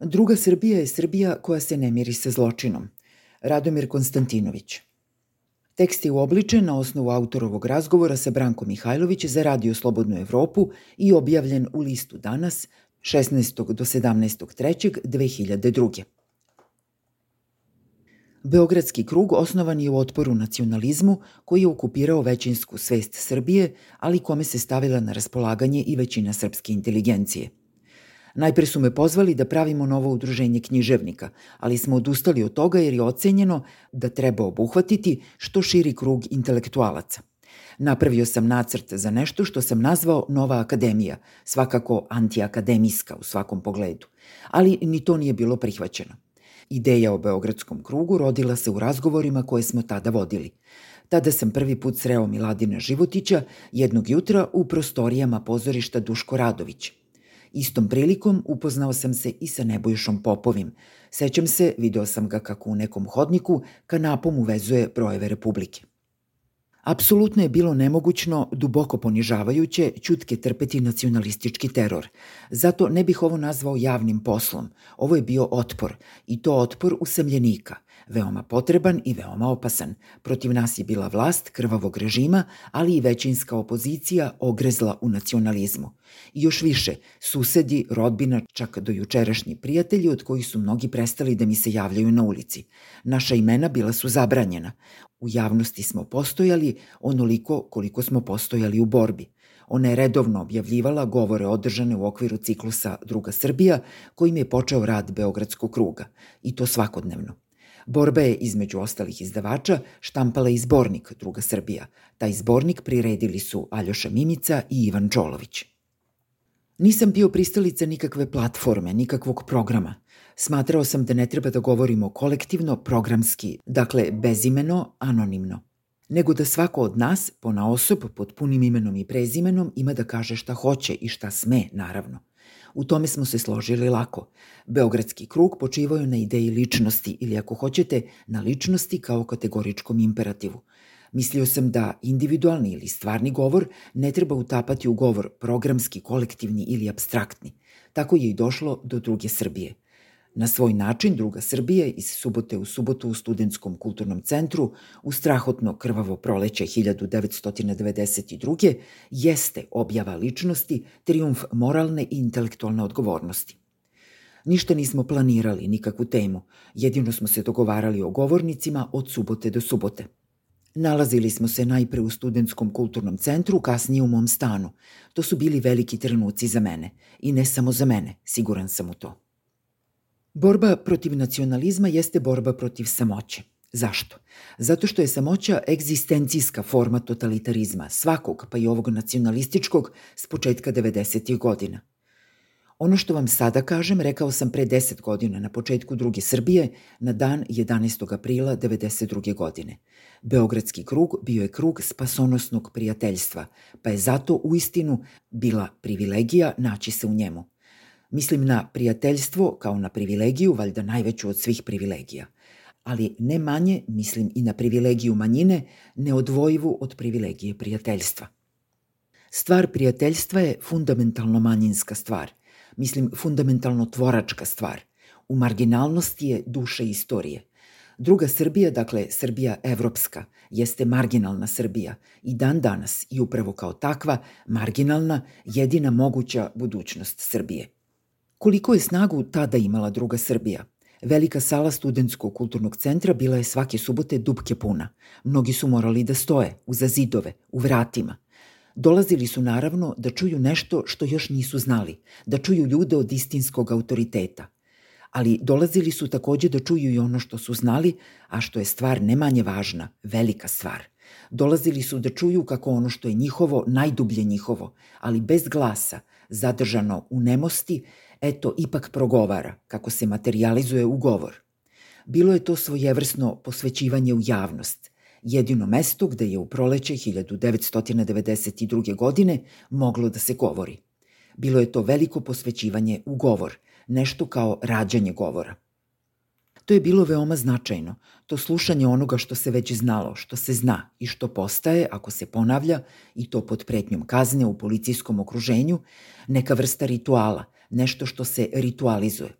Druga Srbija je Srbija koja se ne miri sa zločinom. Radomir Konstantinović. Tekst je uobličen na osnovu autorovog razgovora sa Brankom Mihajlović za Radio Slobodnu Evropu i objavljen u listu Danas 16. do 17. 3. 2002. Beogradski krug osnovan je u otporu nacionalizmu koji je okupirao većinsku svest Srbije, ali kome se stavila na raspolaganje i većina srpske inteligencije – Najpre su me pozvali da pravimo novo udruženje književnika, ali smo odustali od toga jer je ocenjeno da treba obuhvatiti što širi krug intelektualaca. Napravio sam nacrt za nešto što sam nazvao Nova akademija, svakako antiakademijska u svakom pogledu, ali ni to nije bilo prihvaćeno. Ideja o Beogradskom krugu rodila se u razgovorima koje smo tada vodili. Tada sam prvi put sreo Miladina Životića jednog jutra u prostorijama pozorišta Duško Radović – Istom prilikom upoznao sam se i sa Nebojšom Popovim. Sećam se, video sam ga kako u nekom hodniku kanapom uvezuje brojeve Republike. Apsolutno je bilo nemogućno, duboko ponižavajuće, čutke trpeti nacionalistički teror. Zato ne bih ovo nazvao javnim poslom. Ovo je bio otpor, i to otpor usamljenika – veoma potreban i veoma opasan. Protiv nas je bila vlast krvavog režima, ali i većinska opozicija ogrezla u nacionalizmu. I još više, susedi, rodbina, čak do jučerašnji prijatelji od kojih su mnogi prestali da mi se javljaju na ulici. Naša imena bila su zabranjena. U javnosti smo postojali onoliko koliko smo postojali u borbi. Ona je redovno objavljivala govore održane u okviru ciklusa Druga Srbija, kojim je počeo rad Beogradskog kruga. I to svakodnevno. Borba je, između ostalih izdavača, štampala i zbornik Druga Srbija. Taj zbornik priredili su Aljoša Mimica i Ivan Čolović. Nisam bio pristalica nikakve platforme, nikakvog programa. Smatrao sam da ne treba da govorimo kolektivno, programski, dakle bezimeno, anonimno nego da svako od nas, po na osob, pod punim imenom i prezimenom, ima da kaže šta hoće i šta sme, naravno. U tome smo se složili lako. Beogradski krug počivao je na ideji ličnosti ili ako hoćete na ličnosti kao kategoričkom imperativu. Mislio sam da individualni ili stvarni govor ne treba utapati u govor programski, kolektivni ili abstraktni. Tako je i došlo do druge Srbije – Na svoj način druga Srbija iz subote u subotu u Studentskom kulturnom centru u strahotno krvavo proleće 1992. jeste objava ličnosti, triumf moralne i intelektualne odgovornosti. Ništa nismo planirali, nikakvu temu, jedino smo se dogovarali o govornicima od subote do subote. Nalazili smo se najpre u Studentskom kulturnom centru, kasnije u mom stanu. To su bili veliki trenuci za mene. I ne samo za mene, siguran sam u to. Borba protiv nacionalizma jeste borba protiv samoće. Zašto? Zato što je samoća egzistencijska forma totalitarizma, svakog, pa i ovog nacionalističkog, s početka 90. godina. Ono što vam sada kažem, rekao sam pre 10 godina na početku druge Srbije, na dan 11. aprila 92. godine. Beogradski krug bio je krug spasonosnog prijateljstva, pa je zato u istinu bila privilegija naći se u njemu. Mislim na prijateljstvo kao na privilegiju, valjda najveću od svih privilegija. Ali ne manje mislim i na privilegiju manjine, neodvojivu od privilegije prijateljstva. Stvar prijateljstva je fundamentalno manjinska stvar. Mislim, fundamentalno tvoračka stvar. U marginalnosti je duša istorije. Druga Srbija, dakle Srbija evropska, jeste marginalna Srbija i dan danas i upravo kao takva marginalna jedina moguća budućnost Srbije – Koliko je snagu tada imala druga Srbija? Velika sala studentskog kulturnog centra bila je svake subote dubke puna. Mnogi su morali da stoje, uza zidove, u vratima. Dolazili su naravno da čuju nešto što još nisu znali, da čuju ljude od istinskog autoriteta. Ali dolazili su takođe da čuju i ono što su znali, a što je stvar ne manje važna, velika stvar. Dolazili su da čuju kako ono što je njihovo, najdublje njihovo, ali bez glasa, zadržano u nemosti, eto, ipak progovara, kako se materializuje u govor. Bilo je to svojevrsno posvećivanje u javnost, jedino mesto gde je u proleće 1992. godine moglo da se govori. Bilo je to veliko posvećivanje u govor, nešto kao rađanje govora. To je bilo veoma značajno, to slušanje onoga što se već znalo, što se zna i što postaje, ako se ponavlja, i to pod pretnjom kazne u policijskom okruženju, neka vrsta rituala – nešto što se ritualizuje.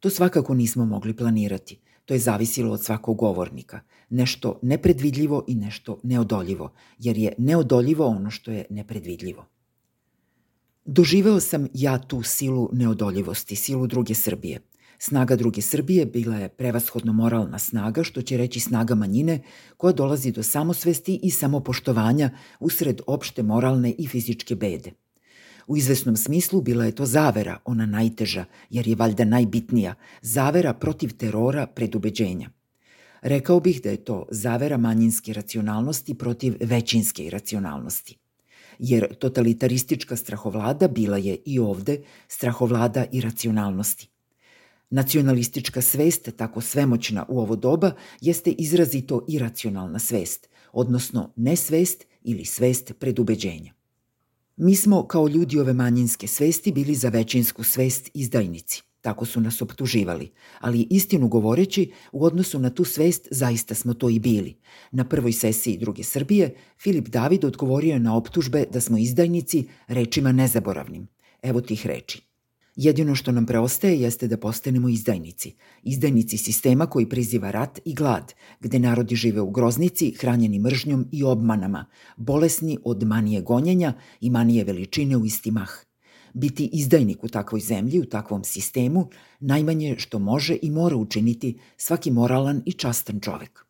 To svakako nismo mogli planirati. To je zavisilo od svakog govornika. Nešto nepredvidljivo i nešto neodoljivo, jer je neodoljivo ono što je nepredvidljivo. Doživeo sam ja tu silu neodoljivosti, silu druge Srbije. Snaga druge Srbije bila je prevashodno moralna snaga, što će reći snaga manjine, koja dolazi do samosvesti i samopoštovanja usred opšte moralne i fizičke bede. U izvesnom smislu bila je to zavera, ona najteža, jer je valjda najbitnija, zavera protiv terora predubeđenja. Rekao bih da je to zavera manjinske racionalnosti protiv većinske racionalnosti. Jer totalitaristička strahovlada bila je i ovde strahovlada i racionalnosti. Nacionalistička svest, tako svemoćna u ovo doba, jeste izrazito iracionalna svest, odnosno nesvest ili svest predubeđenja. Mi smo, kao ljudi ove manjinske svesti, bili za većinsku svest izdajnici. Tako su nas optuživali. Ali istinu govoreći, u odnosu na tu svest zaista smo to i bili. Na prvoj sesiji druge Srbije, Filip David odgovorio je na optužbe da smo izdajnici rečima nezaboravnim. Evo tih reči. Jedino što nam preostaje jeste da postanemo izdajnici. Izdajnici sistema koji priziva rat i glad, gde narodi žive u groznici, hranjeni mržnjom i obmanama, bolesni od manije gonjenja i manije veličine u isti mah. Biti izdajnik u takvoj zemlji, u takvom sistemu, najmanje što može i mora učiniti svaki moralan i častan čovek.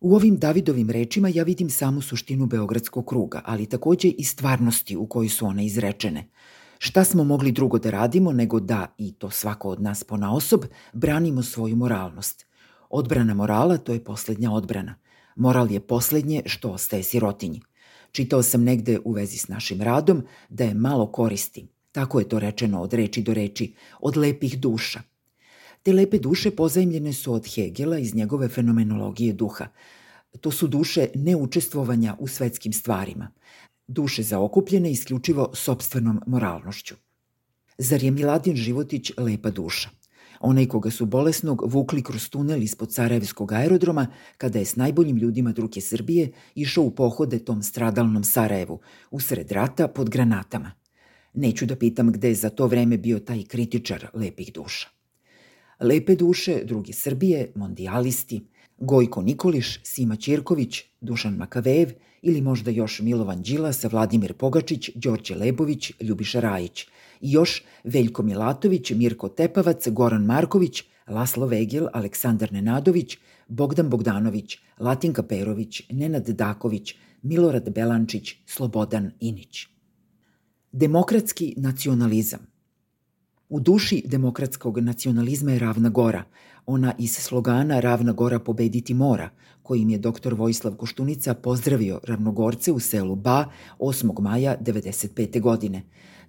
U ovim Davidovim rečima ja vidim samu suštinu Beogradskog kruga, ali takođe i stvarnosti u kojoj su one izrečene – Šta smo mogli drugo da radimo nego da, i to svako od nas po naosob, branimo svoju moralnost. Odbrana morala to je poslednja odbrana. Moral je poslednje što ostaje sirotinji. Čitao sam negde u vezi s našim radom da je malo koristi. Tako je to rečeno od reči do reči, od lepih duša. Te lepe duše pozajmljene su od Hegela iz njegove fenomenologije duha. To su duše neučestvovanja u svetskim stvarima duše zaokupljene isključivo sobstvenom moralnošću. Zar je Miladin Životić lepa duša? Onaj koga su bolesnog vukli kroz tunel ispod Sarajevskog aerodroma kada je s najboljim ljudima druge Srbije išao u pohode tom stradalnom Sarajevu, usred rata pod granatama. Neću da pitam gde je za to vreme bio taj kritičar lepih duša. Lepe duše druge Srbije, mondijalisti, Gojko Nikoliš, Sima Ćirković, Dušan Makavejev ili možda još Milovan Đilas, Vladimir Pogačić, Đorđe Lebović, Ljubiša Rajić. I još Veljko Milatović, Mirko Tepavac, Goran Marković, Laslo Vegil, Aleksandar Nenadović, Bogdan Bogdanović, Latinka Perović, Nenad Daković, Milorad Belančić, Slobodan Inić. Demokratski nacionalizam U duši demokratskog nacionalizma je Ravna Gora, ona iz slogana Ravna Gora pobediti mora, kojim je dr. Vojislav Koštunica pozdravio ravnogorce u selu Ba 8. maja 1995. godine.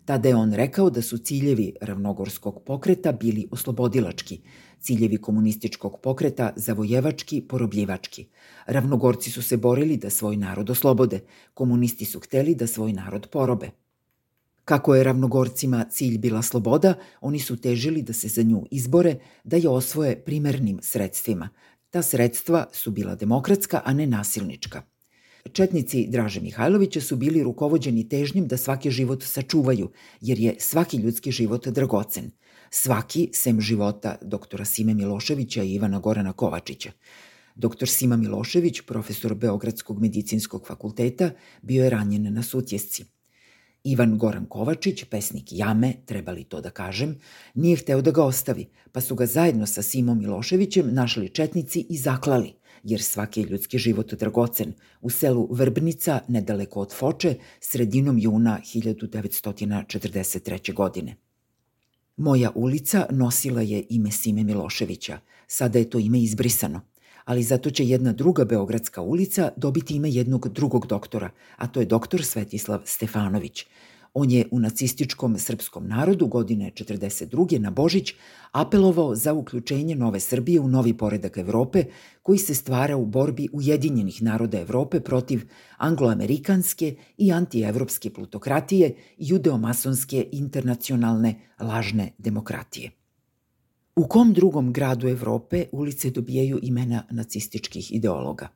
Tada je on rekao da su ciljevi ravnogorskog pokreta bili oslobodilački, ciljevi komunističkog pokreta zavojevački, porobljivački. Ravnogorci su se borili da svoj narod oslobode, komunisti su hteli da svoj narod porobe. Kako je ravnogorcima cilj bila sloboda, oni su težili da se za nju izbore, da je osvoje primernim sredstvima. Ta sredstva su bila demokratska, a ne nasilnička. Četnici Draže Mihajlovića su bili rukovođeni težnjim da svaki život sačuvaju, jer je svaki ljudski život dragocen. Svaki, sem života doktora Sime Miloševića i Ivana Gorana Kovačića. Doktor Sima Milošević, profesor Beogradskog medicinskog fakulteta, bio je ranjen na sutjesci. Ivan Goran Kovačić, pesnik Jame, treba li to da kažem, nije hteo da ga ostavi, pa su ga zajedno sa Simom Miloševićem našli četnici i zaklali, jer svaki ljudski život dragocen, u selu Vrbnica, nedaleko od Foče, sredinom juna 1943. godine. Moja ulica nosila je ime Sime Miloševića, sada je to ime izbrisano – ali zato će jedna druga Beogradska ulica dobiti ime jednog drugog doktora, a to je doktor Svetislav Stefanović. On je u nacističkom srpskom narodu godine 42. na Božić apelovao za uključenje Nove Srbije u novi poredak Evrope koji se stvara u borbi Ujedinjenih naroda Evrope protiv angloamerikanske i antievropske plutokratije i judeomasonske internacionalne lažne demokratije. U kom drugom gradu Evrope ulice dobijaju imena nacističkih ideologa?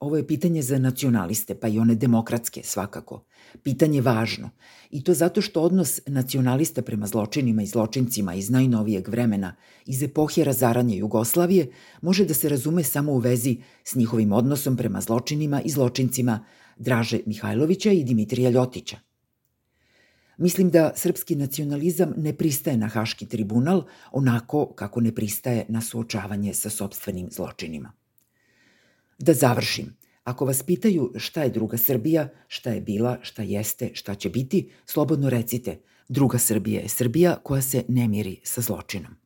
Ovo je pitanje za nacionaliste, pa i one demokratske svakako. Pitanje važno. I to zato što odnos nacionalista prema zločinima i zločincima iz najnovijeg vremena, iz epohje razaranja Jugoslavije, može da se razume samo u vezi s njihovim odnosom prema zločinima i zločincima Draže Mihajlovića i Dimitrija Ljotića. Mislim da srpski nacionalizam ne pristaje na Haški tribunal onako kako ne pristaje na suočavanje sa sobstvenim zločinima. Da završim. Ako vas pitaju šta je druga Srbija, šta je bila, šta jeste, šta će biti, slobodno recite. Druga Srbija je Srbija koja se ne miri sa zločinom.